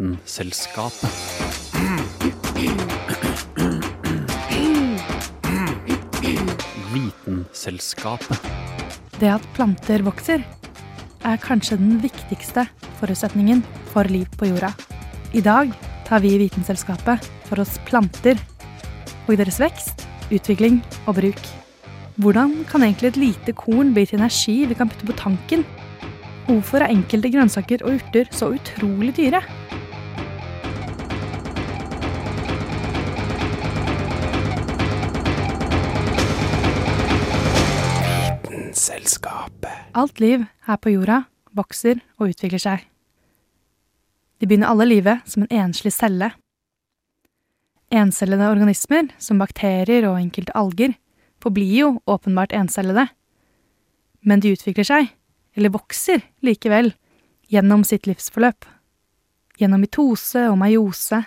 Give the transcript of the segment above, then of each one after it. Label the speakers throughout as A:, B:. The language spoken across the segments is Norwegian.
A: Vitenselskapet. Vitenselskapet.
B: Det at planter vokser, er kanskje den viktigste forutsetningen for liv på jorda. I dag tar vi i Vitenselskapet for oss planter og deres vekst, utvikling og bruk. Hvordan kan egentlig et lite korn bli til energi vi kan putte på tanken? Hvorfor er enkelte grønnsaker og urter så utrolig dyre? Alt liv her på jorda vokser og utvikler seg. De begynner alle livet som en enslig celle. Encellede organismer, som bakterier og enkelte alger, forblir jo åpenbart encellede. Men de utvikler seg, eller vokser, likevel, gjennom sitt livsforløp. Gjennom mitose og meiose,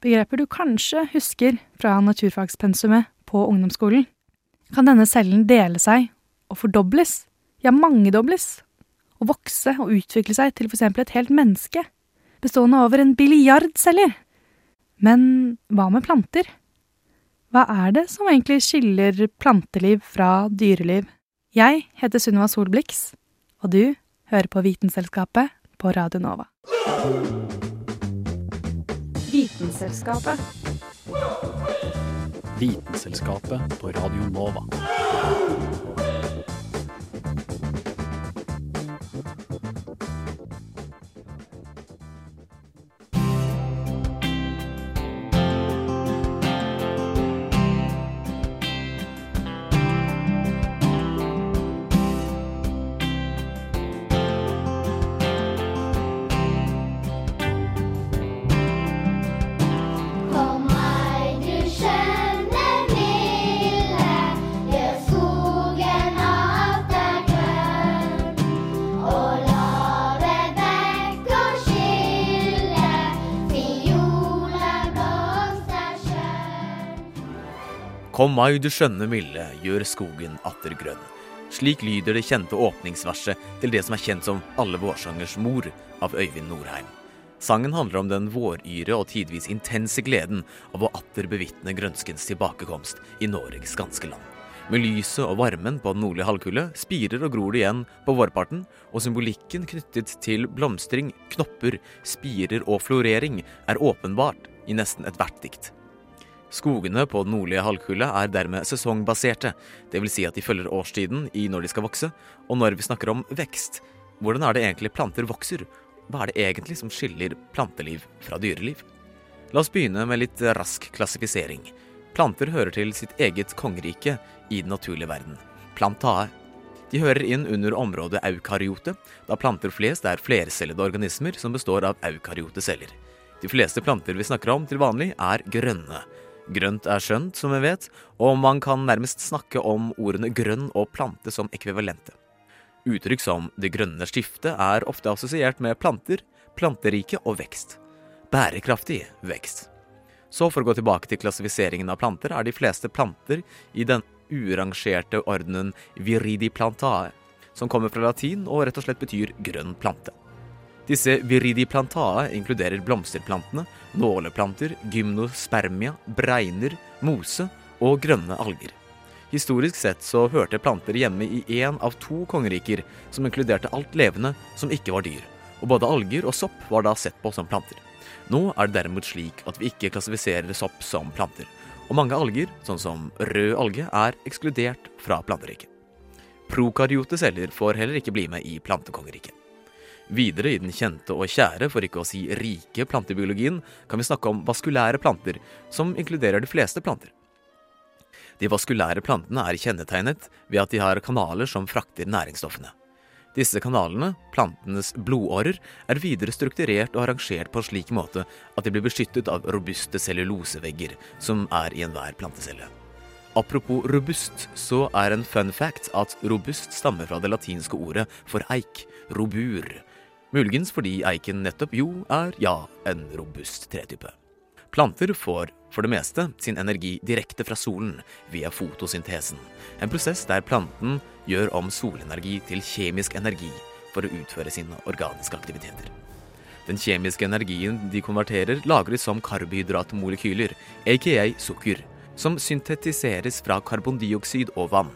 B: begreper du kanskje husker fra naturfagspensumet på ungdomsskolen. Kan denne cellen dele seg og fordobles, ja mangedobles, og vokse og utvikle seg til for eksempel et helt menneske, bestående av over en billiard celler. Men hva med planter? Hva er det som egentlig skiller planteliv fra dyreliv? Jeg heter Sunniva Solblix, og du hører på Vitenselskapet på Radio Nova. Vitenselskapet.
A: Vitenselskapet på Radio Nova.
C: Kom
D: mai, du skjønne milde, gjør skogen atter grønn. Slik lyder det kjente åpningsverset til det som er kjent som Alle vårsangers mor av Øyvind Norheim. Sangen handler om den våryre og tidvis intense gleden av å atter bevitne grønskens tilbakekomst i Norges ganske land. Med lyset og varmen på den nordlige halvkule spirer og gror det igjen på vårparten, og symbolikken knyttet til blomstring, knopper, spirer og florering er åpenbart i nesten ethvert dikt. Skogene på den nordlige halvkule er dermed sesongbaserte, dvs. Si at de følger årstiden i når de skal vokse, og når vi snakker om vekst, hvordan er det egentlig planter vokser? Hva er det egentlig som skiller planteliv fra dyreliv? La oss begynne med litt rask klassifisering. Planter hører til sitt eget kongerike i den naturlige verden. Plantae. De hører inn under området eukaryote, da planter flest er flercellede organismer som består av eukaryote celler. De fleste planter vi snakker om til vanlig, er grønne. Grønt er skjønt, som vi vet, og man kan nærmest snakke om ordene grønn og plante som ekvivalente. Uttrykk som 'det grønne skiftet' er ofte assosiert med planter, planterike og vekst. Bærekraftig vekst. Så for å gå tilbake til klassifiseringen av planter, er de fleste planter i den urangerte ordenen viridiplantae, som kommer fra latin og rett og slett betyr grønn plante. Disse viridiplantae inkluderer blomsterplantene, nåleplanter, gymnospermia, bregner, mose og grønne alger. Historisk sett så hørte planter hjemme i én av to kongeriker som inkluderte alt levende som ikke var dyr, og både alger og sopp var da sett på som planter. Nå er det derimot slik at vi ikke klassifiserer sopp som planter, og mange alger, sånn som rød alge, er ekskludert fra planteriket. Prokaryote celler får heller ikke bli med i plantekongeriket. Videre i den kjente og kjære, for ikke å si rike plantebiologien, kan vi snakke om vaskulære planter, som inkluderer de fleste planter. De vaskulære plantene er kjennetegnet ved at de har kanaler som frakter næringsstoffene. Disse kanalene, plantenes blodårer, er videre strukturert og arrangert på en slik måte at de blir beskyttet av robuste cellulosevegger som er i enhver plantecelle. Apropos robust, så er en fun fact at robust stammer fra det latinske ordet for eik, robur. Muligens fordi eiken nettopp jo er, ja, en robust tretype. Planter får for det meste sin energi direkte fra solen via fotosyntesen, en prosess der planten gjør om solenergi til kjemisk energi for å utføre sine organiske aktiviteter. Den kjemiske energien de konverterer, lagres som karbohydratmolekyler, aka sukker, som syntetiseres fra karbondioksid og vann.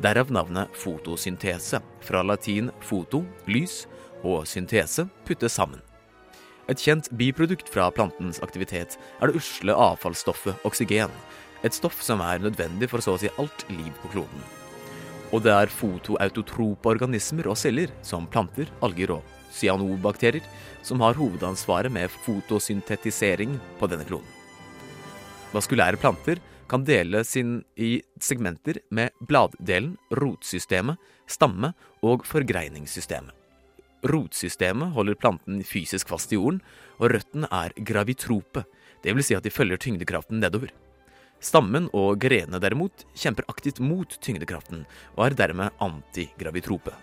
D: Derav navnet fotosyntese, fra latin foto, lys, og syntese, puttes sammen. Et kjent biprodukt fra plantens aktivitet er det usle avfallsstoffet oksygen, et stoff som er nødvendig for så å si alt liv på kloden. Og det er fotoautotrope organismer og celler, som planter, alger og cyanobakterier, som har hovedansvaret med fotosyntetisering på denne kloden. Vaskulære planter kan deles sin i segmenter med bladdelen, rotsystemet, stamme og forgreiningssystemet. Rotsystemet holder planten fysisk fast i jorden, og røttene er gravitrope, dvs. Si at de følger tyngdekraften nedover. Stammen og grenene derimot kjemper aktivt mot tyngdekraften, og er dermed antigravitrope.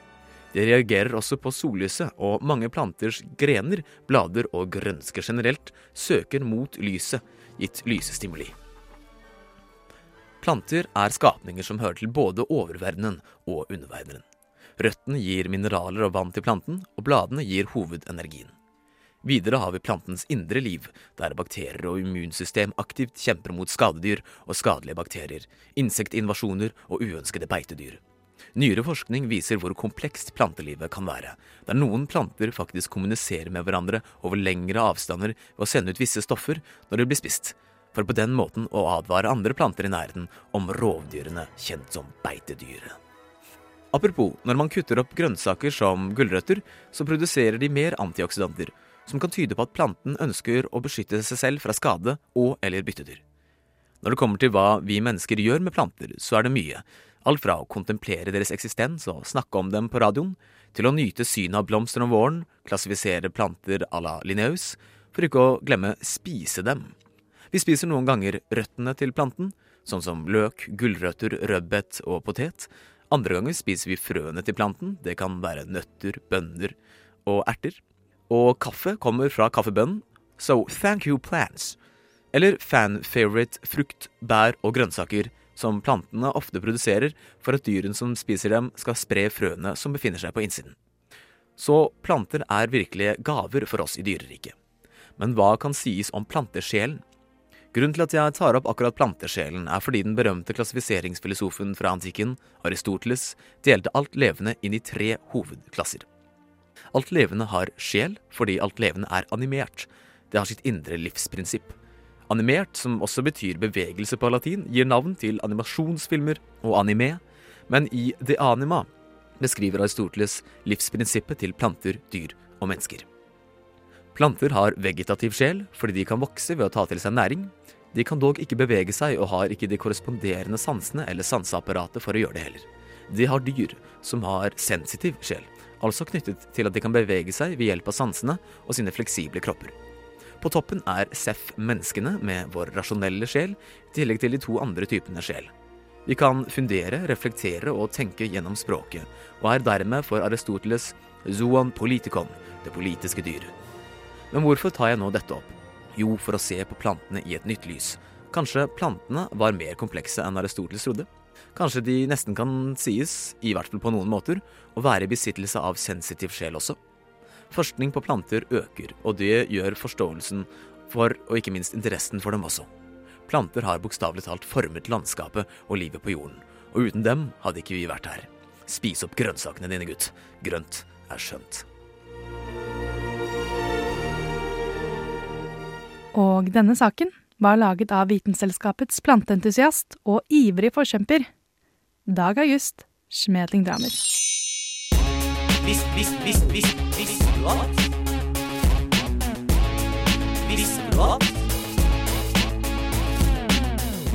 D: De reagerer også på sollyset, og mange planters grener, blader og grønsker generelt søker mot lyset, gitt lysestimuli. Planter er skapninger som hører til både oververdenen og underverdenen. Røttene gir mineraler og vann til planten, og bladene gir hovedenergien. Videre har vi plantens indre liv, der bakterier og immunsystem aktivt kjemper mot skadedyr og skadelige bakterier, insektinvasjoner og uønskede beitedyr. Nyere forskning viser hvor komplekst plantelivet kan være, der noen planter faktisk kommuniserer med hverandre over lengre avstander ved å sende ut visse stoffer når de blir spist, for på den måten å advare andre planter i nærheten om rovdyrene kjent som beitedyret. Apropos, når man kutter opp grønnsaker som gulrøtter, så produserer de mer antioksidanter, som kan tyde på at planten ønsker å beskytte seg selv fra skade og eller byttedyr. Når det kommer til hva vi mennesker gjør med planter, så er det mye, alt fra å kontemplere deres eksistens og snakke om dem på radioen, til å nyte synet av blomster om våren, klassifisere planter à la Linnaeus, for ikke å glemme spise dem. Vi spiser noen ganger røttene til planten, sånn som løk, gulrøtter, rødbet og potet. Andre ganger spiser vi frøene til planten, det kan være nøtter, bønner og erter. Og kaffe kommer fra kaffebønnen, so thank you plants. Eller fan-favorite frukt, bær og grønnsaker, som plantene ofte produserer for at dyrene som spiser dem, skal spre frøene som befinner seg på innsiden. Så planter er virkelige gaver for oss i dyreriket. Men hva kan sies om plantesjelen? Grunnen til at jeg tar opp akkurat plantesjelen, er fordi den berømte klassifiseringsfilosofen fra antikken, Aristoteles, delte alt levende inn i tre hovedklasser. Alt levende har sjel fordi alt levende er animert. Det har sitt indre livsprinsipp. Animert, som også betyr bevegelse på latin, gir navn til animasjonsfilmer og anime, men i De Anima beskriver Aristoteles livsprinsippet til planter, dyr og mennesker. Planter har vegetativ sjel fordi de kan vokse ved å ta til seg næring. De kan dog ikke bevege seg og har ikke de korresponderende sansene eller sanseapparatet for å gjøre det heller. De har dyr som har sensitiv sjel, altså knyttet til at de kan bevege seg ved hjelp av sansene og sine fleksible kropper. På toppen er Seff menneskene med vår rasjonelle sjel, i tillegg til de to andre typene sjel. Vi kan fundere, reflektere og tenke gjennom språket, og er dermed for Aristoteles zoon politikon, det politiske dyr. Men hvorfor tar jeg nå dette opp? Jo, for å se på plantene i et nytt lys. Kanskje plantene var mer komplekse enn Aristoteles trodde? Kanskje de nesten kan sies, i hvert fall på noen måter, å være i besittelse av sensitiv sjel også? Forskning på planter øker, og det gjør forståelsen for, og ikke minst interessen for dem også. Planter har bokstavelig talt formet landskapet og livet på jorden, og uten dem hadde ikke vi vært her. Spis opp grønnsakene dine, gutt. Grønt er skjønt.
B: Og denne saken var laget av Vitenselskapets planteentusiast og ivrig forkjemper Dag August Schmedling Dramer.
E: Visst, visst, visst, visst, visste du at? Visste du at?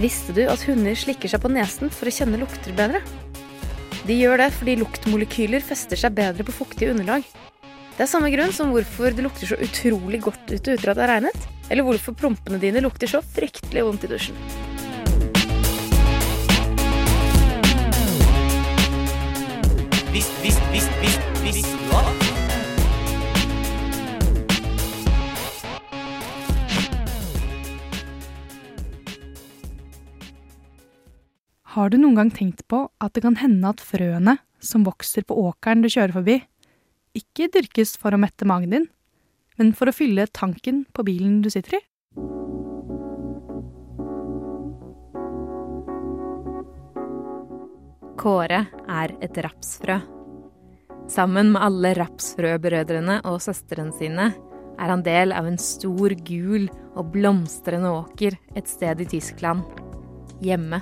F: Visste du at hunder slikker seg på nesen for å kjenne lukter bedre? De gjør det fordi luktmolekyler fester seg bedre på fuktige underlag. Det er samme grunn som hvorfor det lukter så utrolig godt ute etter at det har regnet, eller hvorfor prompene dine lukter så fryktelig vondt i dusjen.
E: Visst, visst, visst, visst, visste du?
B: Har du noen gang tenkt på at det kan hende at frøene som vokser på åkeren du kjører forbi, ikke dyrkes for å mette magen din, men for å fylle tanken på bilen du sitter i.
F: Kåre er et rapsfrø. Sammen med alle rapsfrøbrødrene og søstrene sine er han del av en stor, gul og blomstrende åker et sted i Tyskland. Hjemme.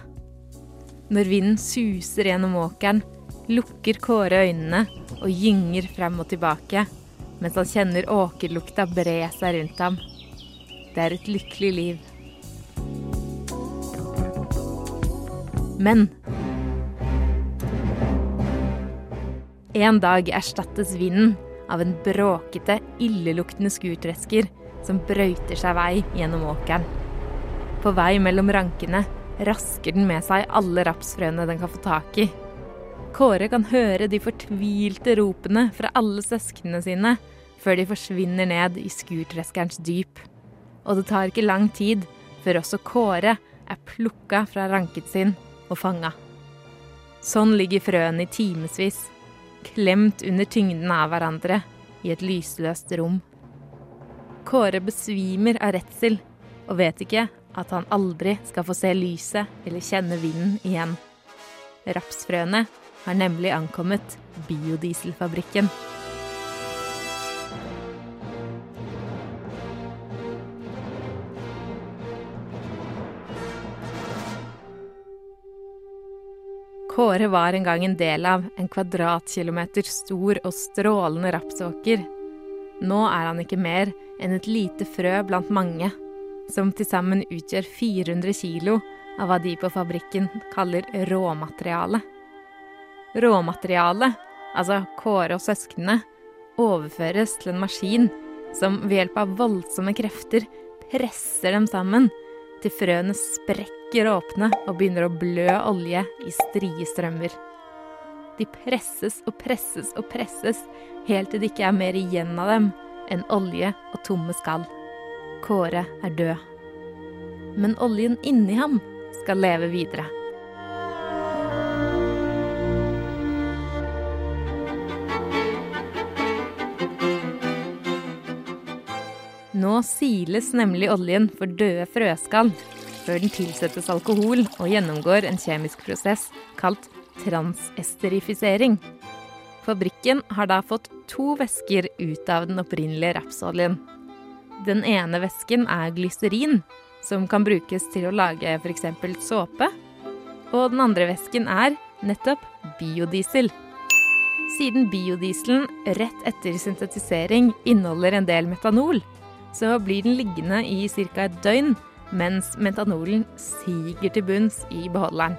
F: Når vinden suser gjennom åkeren, lukker Kåre øynene og gynger frem og tilbake, mens han kjenner åkerlukta bre seg rundt ham. Det er et lykkelig liv. Men En dag erstattes vinden av en bråkete, illeluktende skurtresker som brøyter seg vei gjennom åkeren. På vei mellom rankene rasker den med seg alle rapsfrøene den kan få tak i. Kåre kan høre de fortvilte ropene fra alle søsknene sine før de forsvinner ned i skurtreskerens dyp. Og det tar ikke lang tid før også Kåre er plukka fra ranken sin og fanga. Sånn ligger frøene i timevis, klemt under tyngden av hverandre i et lysløst rom. Kåre besvimer av redsel og vet ikke at han aldri skal få se lyset eller kjenne vinden igjen. Rapsfrøene har nemlig ankommet biodieselfabrikken. Kåre var en gang en del av en kvadratkilometer stor og strålende rapsåker. Nå er han ikke mer enn et lite frø blant mange, som til sammen utgjør 400 kilo av hva de på fabrikken kaller råmateriale. Råmaterialet, altså Kåre og søsknene, overføres til en maskin som ved hjelp av voldsomme krefter presser dem sammen til frøene sprekker åpne og begynner å blø olje i strie strømmer. De presses og presses og presses helt til det ikke er mer igjen av dem enn olje og tomme skall. Kåre er død. Men oljen inni ham skal leve videre. Nå siles nemlig oljen for døde frøskall, før den tilsettes alkohol og gjennomgår en kjemisk prosess kalt transesterifisering. Fabrikken har da fått to væsker ut av den opprinnelige rapsoljen. Den ene væsken er glyserin, som kan brukes til å lage f.eks. såpe. Og den andre væsken er nettopp biodiesel. Siden biodieselen rett etter syntetisering inneholder en del metanol, så blir den liggende i ca. et døgn mens metanolen siger til bunns i beholderen.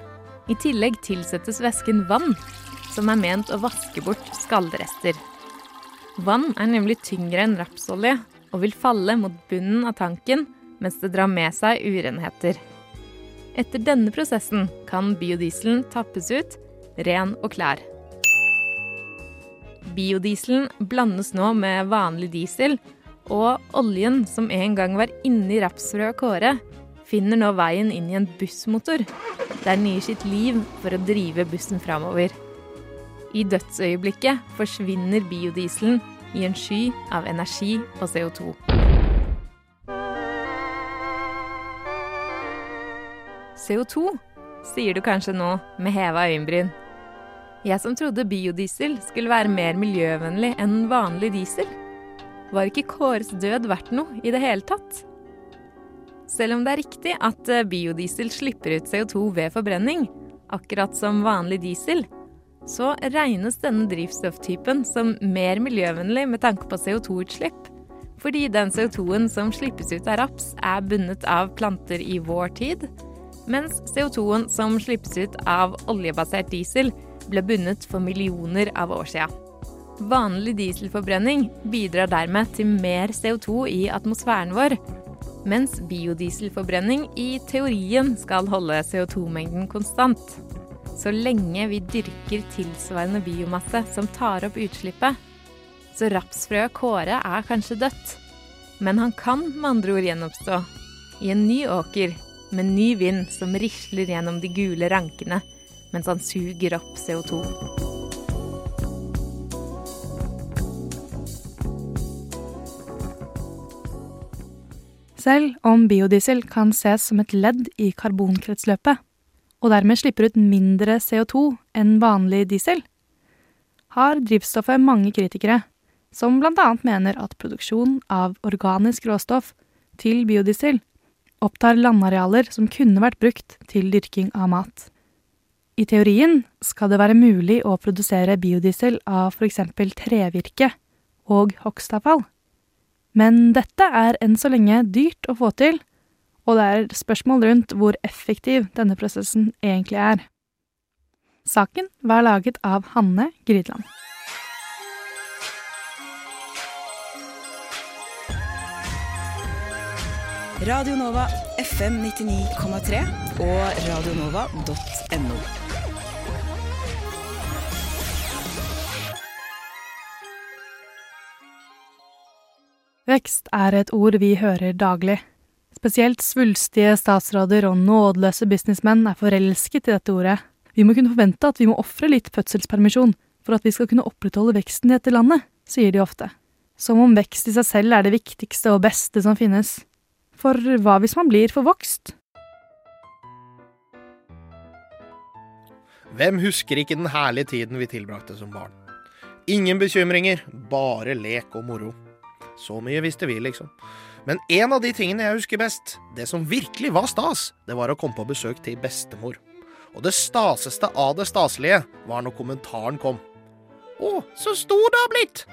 F: I tillegg tilsettes væsken vann, som er ment å vaske bort skallrester. Vann er nemlig tyngre enn rapsolje og vil falle mot bunnen av tanken mens det drar med seg urenheter. Etter denne prosessen kan biodieselen tappes ut, ren og klar. Biodieselen blandes nå med vanlig diesel og oljen som en gang var inni rapsfrø og kåre, finner nå veien inn i en bussmotor, der den gir sitt liv for å drive bussen framover. I dødsøyeblikket forsvinner biodieselen i en sky av energi og CO2. CO2, sier du kanskje nå med heva øyenbryn. Jeg som trodde biodiesel skulle være mer miljøvennlig enn vanlig diesel var ikke Kåres død verdt noe i det hele tatt. Selv om det er riktig at eh, biodiesel slipper ut CO2 ved forbrenning, akkurat som vanlig diesel, så regnes denne drivstofftypen som mer miljøvennlig med tanke på CO2-utslipp. Fordi den CO2-en som slippes ut av raps, er bundet av planter i vår tid, mens CO2-en som slippes ut av oljebasert diesel, ble bundet for millioner av år siden. Vanlig dieselforbrenning bidrar dermed til mer CO2 i atmosfæren vår, mens biodieselforbrenning i teorien skal holde CO2-mengden konstant. Så lenge vi dyrker tilsvarende biomasse som tar opp utslippet. Så rapsfrøet Kåre er kanskje dødt, men han kan med andre ord gjenoppstå. I en ny åker, med ny vind som risler gjennom de gule rankene mens han suger opp CO2.
B: Selv om biodiesel kan ses som et ledd i karbonkretsløpet, og dermed slipper ut mindre CO2 enn vanlig diesel, har drivstoffet mange kritikere, som annet mener at produksjon av organisk råstoff til biodiesel opptar landarealer som kunne vært brukt til dyrking av mat. I teorien skal det være mulig å produsere biodiesel av f.eks. trevirke og hogstavfall. Men dette er enn så lenge dyrt å få til, og det er spørsmål rundt hvor effektiv denne prosessen egentlig er. Saken var laget av Hanne Grydland.
G: Radio Nova FM 99,3 og radionova.no.
B: Vekst er et ord vi hører daglig. Spesielt svulstige statsråder og nådeløse businessmenn er forelsket i dette ordet. Vi må kunne forvente at vi må ofre litt fødselspermisjon for at vi skal kunne opprettholde veksten i dette landet, sier de ofte. Som om vekst i seg selv er det viktigste og beste som finnes. For hva hvis man blir forvokst?
H: Hvem husker ikke den herlige tiden vi tilbrakte som barn? Ingen bekymringer, bare lek og moro. Så mye visste vi, liksom. Men en av de tingene jeg husker best, det som virkelig var stas, det var å komme på besøk til bestemor. Og det staseste av det staselige var når kommentaren kom. Å, så stor du har blitt!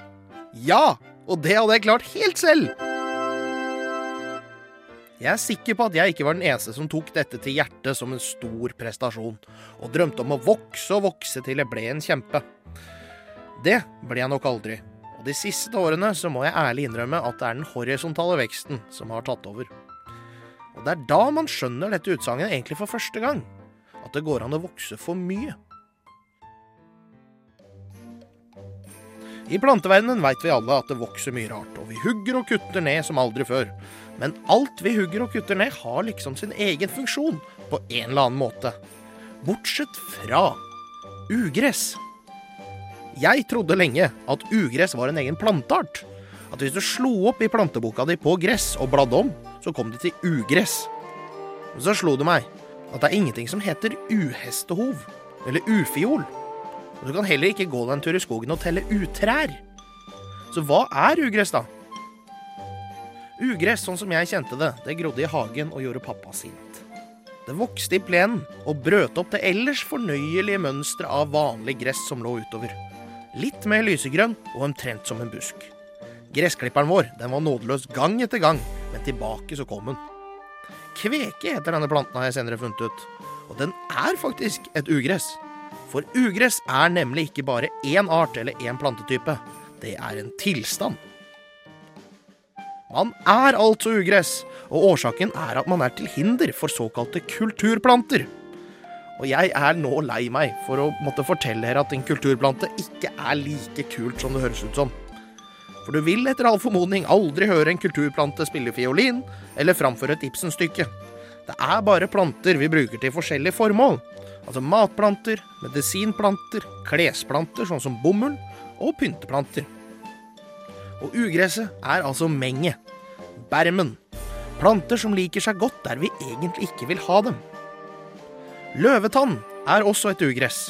H: Ja, og det hadde jeg klart helt selv. Jeg er sikker på at jeg ikke var den eneste som tok dette til hjertet som en stor prestasjon, og drømte om å vokse og vokse til jeg ble en kjempe. Det ble jeg nok aldri, og de siste årene så må jeg ærlig innrømme at det er den horisontale veksten som har tatt over. Og det er da man skjønner dette utsagnet egentlig for første gang, at det går an å vokse for mye. I planteverdenen veit vi alle at det vokser mye rart, og vi hugger og kutter ned som aldri før. Men alt vi hugger og kutter ned, har liksom sin egen funksjon på en eller annen måte. Bortsett fra ugress. Jeg trodde lenge at ugress var en egen planteart. At hvis du slo opp i planteboka di på gress og bladde om, så kom det til ugress. Men så slo det meg at det er ingenting som heter uhestehov eller ufiol. Og du kan heller ikke gå deg en tur i skogen og telle utrær. Så hva er ugress, da? Ugress, sånn som jeg kjente det, det grodde i hagen og gjorde pappa sint. Det vokste i plenen og brøt opp det ellers fornøyelige mønsteret av vanlig gress som lå utover. Litt mer lysegrønn og omtrent som en busk. Gressklipperen vår den var nådeløs gang etter gang, men tilbake så kom hun. Kveke heter denne planten, har jeg senere funnet ut. Og den er faktisk et ugress. For ugress er nemlig ikke bare én art eller én plantetype. Det er en tilstand. Man er altså ugress, og årsaken er at man er til hinder for såkalte kulturplanter. Og jeg er nå lei meg for å måtte fortelle dere at en kulturplante ikke er like kult som det høres ut som. For du vil etter all formodning aldri høre en kulturplante spille fiolin eller framføre et Ibsen-stykke. Det er bare planter vi bruker til forskjellige formål. Altså matplanter, medisinplanter, klesplanter sånn som bomull, og pynteplanter. Og ugresset er altså menget. Bermen. Planter som liker seg godt der vi egentlig ikke vil ha dem. Løvetann er også et ugress.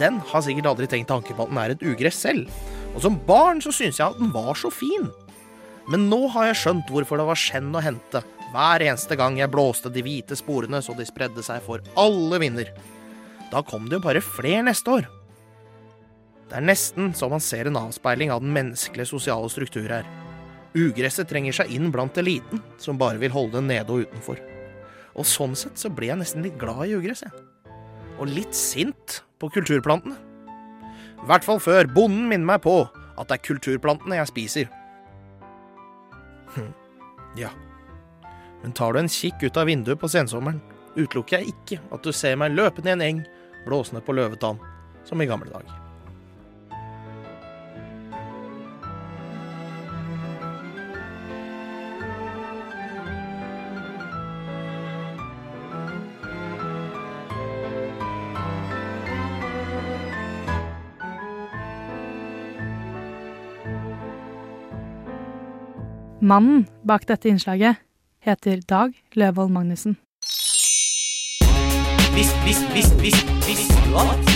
H: Den har sikkert aldri tenkt tanken på at den er et ugress selv. Og som barn så syntes jeg at den var så fin. Men nå har jeg skjønt hvorfor det var skjenn å hente hver eneste gang jeg blåste de hvite sporene så de spredde seg for alle vinder. Da kom det jo bare fler neste år. Det er nesten så man ser en avspeiling av den menneskelige sosiale struktur her. Ugresset trenger seg inn blant eliten, som bare vil holde den nede og utenfor. Og sånn sett så ble jeg nesten litt glad i ugress, jeg. Og litt sint på kulturplantene. I hvert fall før bonden minner meg på at det er kulturplantene jeg spiser. Hm. Ja. Men tar du en kikk ut av vinduet på sensommeren, utelukker jeg ikke at du ser meg løpende i en eng, blåsende på løvetann, som i gamle dager.
B: Mannen bak dette innslaget heter Dag Løvold Magnussen.
E: Vis, vis, vis, vis, visste du at?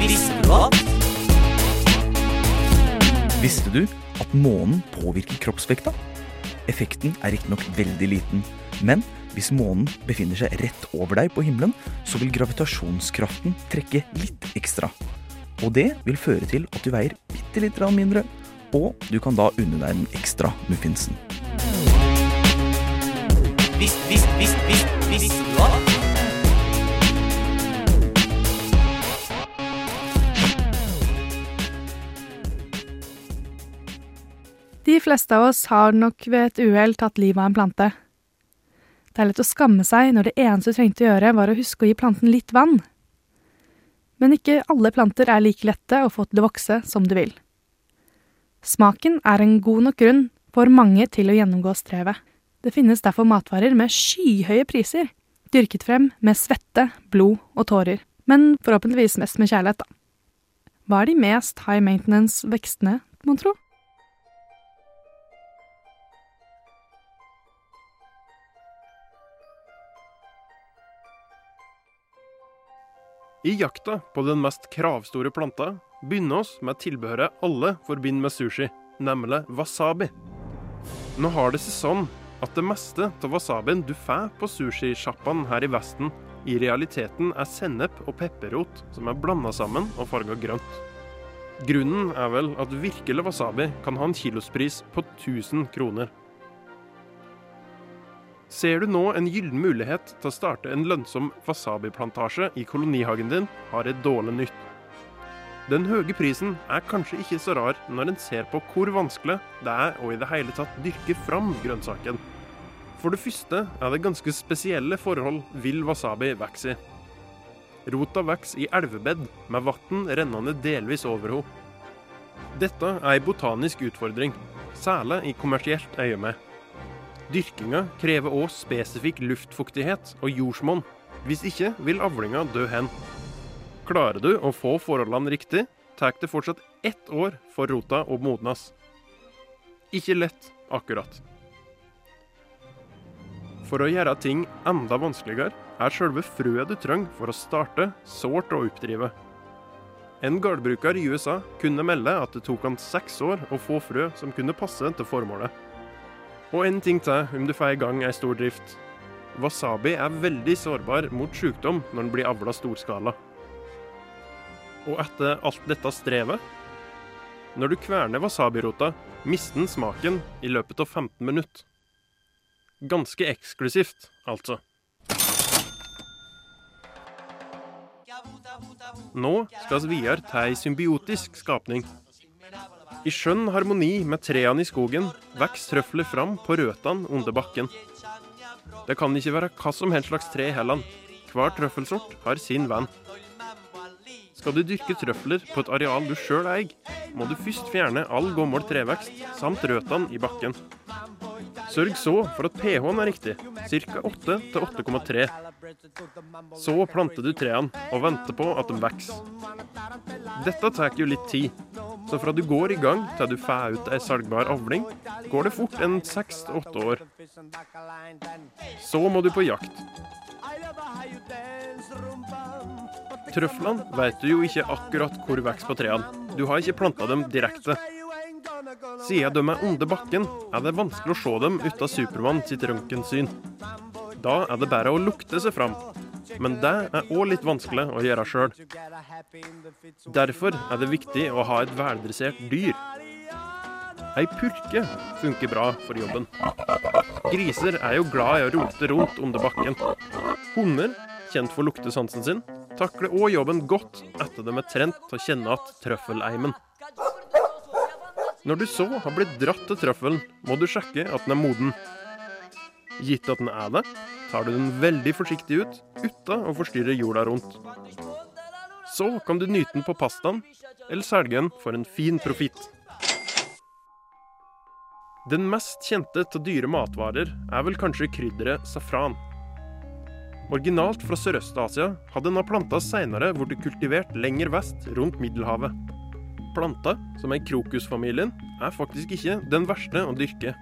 E: Visste du at?
I: Visste du at månen påvirker kroppsvekta? Effekten er riktignok veldig liten, men hvis månen befinner seg rett over deg på himmelen, så vil gravitasjonskraften trekke litt ekstra. Og det vil føre til at du veier bitte litt mindre, og du kan da unne deg den ekstra muffinsen.
E: Vis, vis, vis, vis, visste du at?
B: De fleste av oss har nok ved et uhell tatt livet av en plante. Det er lett å skamme seg når det eneste du trengte å gjøre, var å huske å gi planten litt vann. Men ikke alle planter er like lette å få til å vokse som du vil. Smaken er en god nok grunn for mange til å gjennomgå strevet. Det finnes derfor matvarer med skyhøye priser, dyrket frem med svette, blod og tårer, men forhåpentligvis mest med kjærlighet, da. Hva er de mest high maintenance vekstene, mon tro?
J: I jakta på den mest kravstore planta begynner oss med tilbehøret alle forbinder med sushi, nemlig wasabi. Nå har det seg sånn at det meste av wasabien du får på sushisjappene her i Vesten, i realiteten er sennep og pepperrot som er blanda sammen og farga grønt. Grunnen er vel at virkelig wasabi kan ha en kilospris på 1000 kroner. Ser du nå en gyllen mulighet til å starte en lønnsom wasabiplantasje i kolonihagen din, har jeg dårlig nytt. Den høye prisen er kanskje ikke så rar når en ser på hvor vanskelig det er å i det hele tatt dyrke fram grønnsaken. For det første er det ganske spesielle forhold vill wasabi vokser i. Rota vokser i elvebed med vann rennende delvis over henne. Dette er en botanisk utfordring, særlig i kommersielt øyemed. Dyrkinga krever òg spesifikk luftfuktighet og jordsmonn. Hvis ikke vil avlinga dø hen. Klarer du å få forholdene riktig, tar det fortsatt ett år for rota å modnes. Ikke lett, akkurat. For å gjøre ting enda vanskeligere, er selve frøet du trenger for å starte, sårt å oppdrive. En gårdbruker i USA kunne melde at det tok han seks år å få frø som kunne passe til formålet. Og en ting til om du får i gang ei stor drift. Wasabi er veldig sårbar mot sykdom når den blir avla storskala. Og etter alt dette strevet Når du kverner wasabirota, mister den smaken i løpet av 15 minutter. Ganske eksklusivt, altså. Nå skal vi videre til ei symbiotisk skapning. I skjønn harmoni med trærne i skogen vokser trøfler fram på røttene under bakken. Det kan ikke være hva som helst slags tre heller. Hver trøffelsort har sin venn. Skal du dyrke trøfler på et areal du sjøl eier, må du først fjerne all gammel trevekst samt røttene i bakken. Sørg så for at pH-en er riktig, ca. 8 til 8,3. Så planter du trærne og venter på at de vokser. Dette tar jo litt tid, så fra du går i gang til du får ut ei salgbar avling, går det fort en seks til åtte år. Så må du på jakt. Trøflene vet du jo ikke akkurat hvor vokser på trærne. Du har ikke planta dem direkte. Siden de er under bakken, er det vanskelig å se dem uten Supermann sitt røntgensyn. Da er det bare å lukte seg fram. Men det er òg litt vanskelig å gjøre sjøl. Derfor er det viktig å ha et veldressert dyr. Ei purke funker bra for jobben. Griser er jo glad i å rote rundt under bakken. Hunder, kjent for luktesansen sin, takler òg jobben godt etter de er trent til å kjenne igjen trøffeleimen. Når du så har blitt dratt til trøffelen, må du sjekke at den er moden. Gitt at den er det, tar du den veldig forsiktig ut, uten å forstyrre jorda rundt. Så kan du nyte den på pastaen, eller selge den for en fin profitt. Den mest kjente av dyre matvarer er vel kanskje krydderet safran. Originalt fra Sørøst-Asia hadde denne planta seinere blitt kultivert lenger vest, rundt Middelhavet. Planta, som er krokusfamilien, er faktisk ikke den verste å dyrke.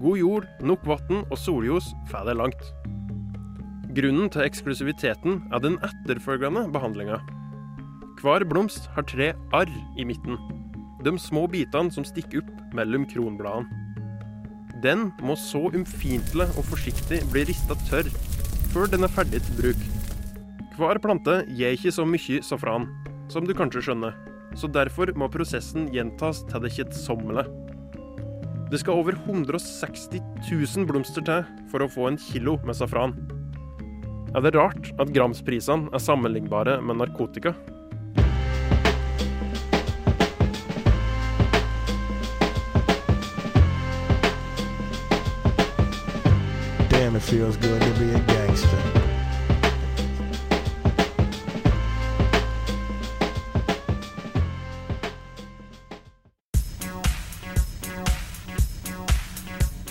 J: God jord, nok vann og solljos får deg langt. Grunnen til eksklusiviteten er den etterfølgende behandlinga. Hver blomst har tre arr i midten. De små bitene som stikker opp mellom kronbladene. Den må så ømfintlig og forsiktig bli rista tørr før den er ferdig til bruk. Hver plante gir ikke så mye safran, som du kanskje skjønner, så derfor må prosessen gjentas til det kjedsommelige. Det skal over 160 000 blomster til for å få en kilo med safran. Er det rart at gramsprisene er sammenlignbare med narkotika?
K: Damn, it feels good to be a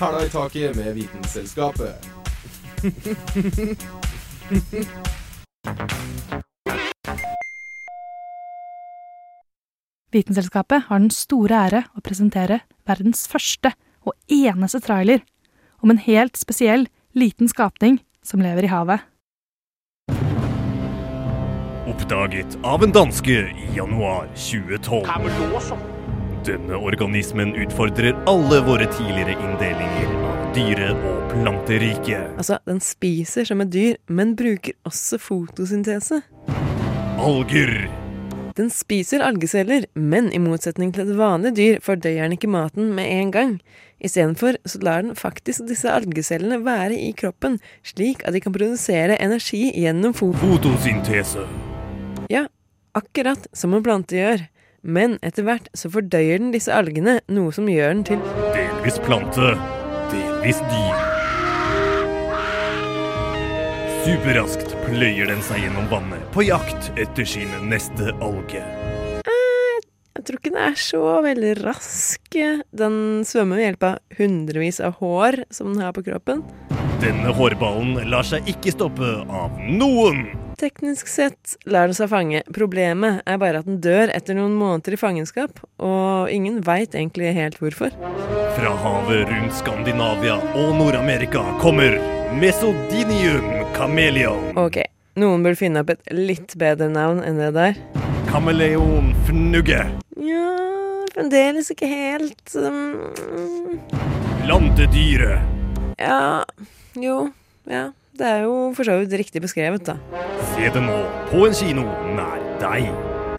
L: Hæla i taket med Vitenselskapet.
B: Vitenselskapet har den store ære å presentere verdens første og eneste trailer om en helt spesiell, liten skapning som lever i havet.
M: Oppdaget av en danske i januar 2012. Denne organismen utfordrer alle våre tidligere inndelinger av dyre- og planteriket.
N: Altså, den spiser som et dyr, men bruker også fotosyntese.
M: Alger.
N: Den spiser algeceller, men i motsetning til et vanlig dyr fordøyer den ikke maten med en gang. Istedenfor så lar den faktisk disse algecellene være i kroppen, slik at de kan produsere energi gjennom fot
M: Fotosyntese.
N: Ja, akkurat som en plante gjør. Men etter hvert så fordøyer den disse algene, noe som gjør den til
M: Delvis plante, delvis dyr. Superraskt pløyer den seg gjennom vannet på jakt etter sin neste alge.
N: Jeg tror ikke den er så veldig rask. Den svømmer ved hjelp av hundrevis av hår som den har på kroppen.
M: Denne hårballen lar seg ikke stoppe av noen.
N: Teknisk sett lar den seg fange. Problemet er bare at den dør etter noen måneder i fangenskap, og ingen veit egentlig helt hvorfor.
M: Fra havet rundt Skandinavia og Nord-Amerika kommer Mesodinium chameleon.
N: Ok, noen burde finne opp et litt bedre navn enn det der.
M: Kameleonfnugge.
N: Ja, fremdeles ikke helt um,
M: Plantedyret.
N: Ja, jo, ja. Det er jo for så vidt riktig beskrevet, da.
M: Se det nå på en kino nær deg.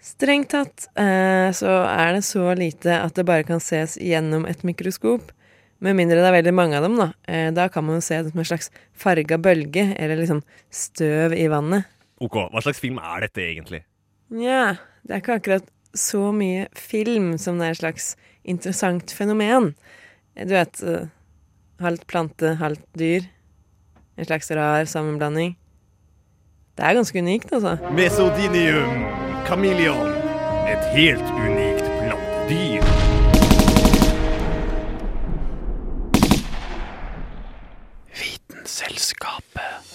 N: Strengt tatt eh, så er det så lite at det bare kan ses gjennom et mikroskop. Med mindre det er veldig mange av dem, da. Eh, da kan man jo se det som en slags farga bølge, eller liksom støv i vannet.
M: Ok, hva slags film er dette egentlig?
N: Nja, det er ikke akkurat så mye film som det er et slags interessant fenomen. Du vet, eh, halvt plante, halvt dyr. En slags rar sammenblanding. Det er ganske unikt, altså.
M: Mesodinium chameleon. Et helt unikt plantedyr.
I: Vitenselskapet.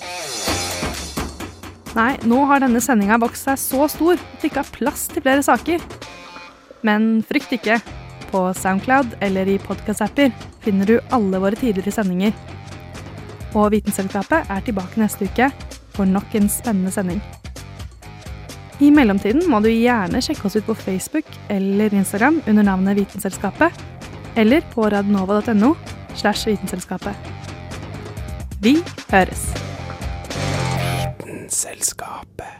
B: Nei, nå har denne sendinga vokst seg så stor at det ikke har plass til flere saker. Men frykt ikke. På Soundcloud eller i podkast-apper finner du alle våre tidligere sendinger. Og Vitenselskapet er tilbake neste uke for nok en spennende sending. I mellomtiden må du gjerne sjekke oss ut på Facebook eller Instagram under navnet Vitenselskapet, eller på radnova.no slash Vitenselskapet. Vi høres!
L: Vitenselskapet.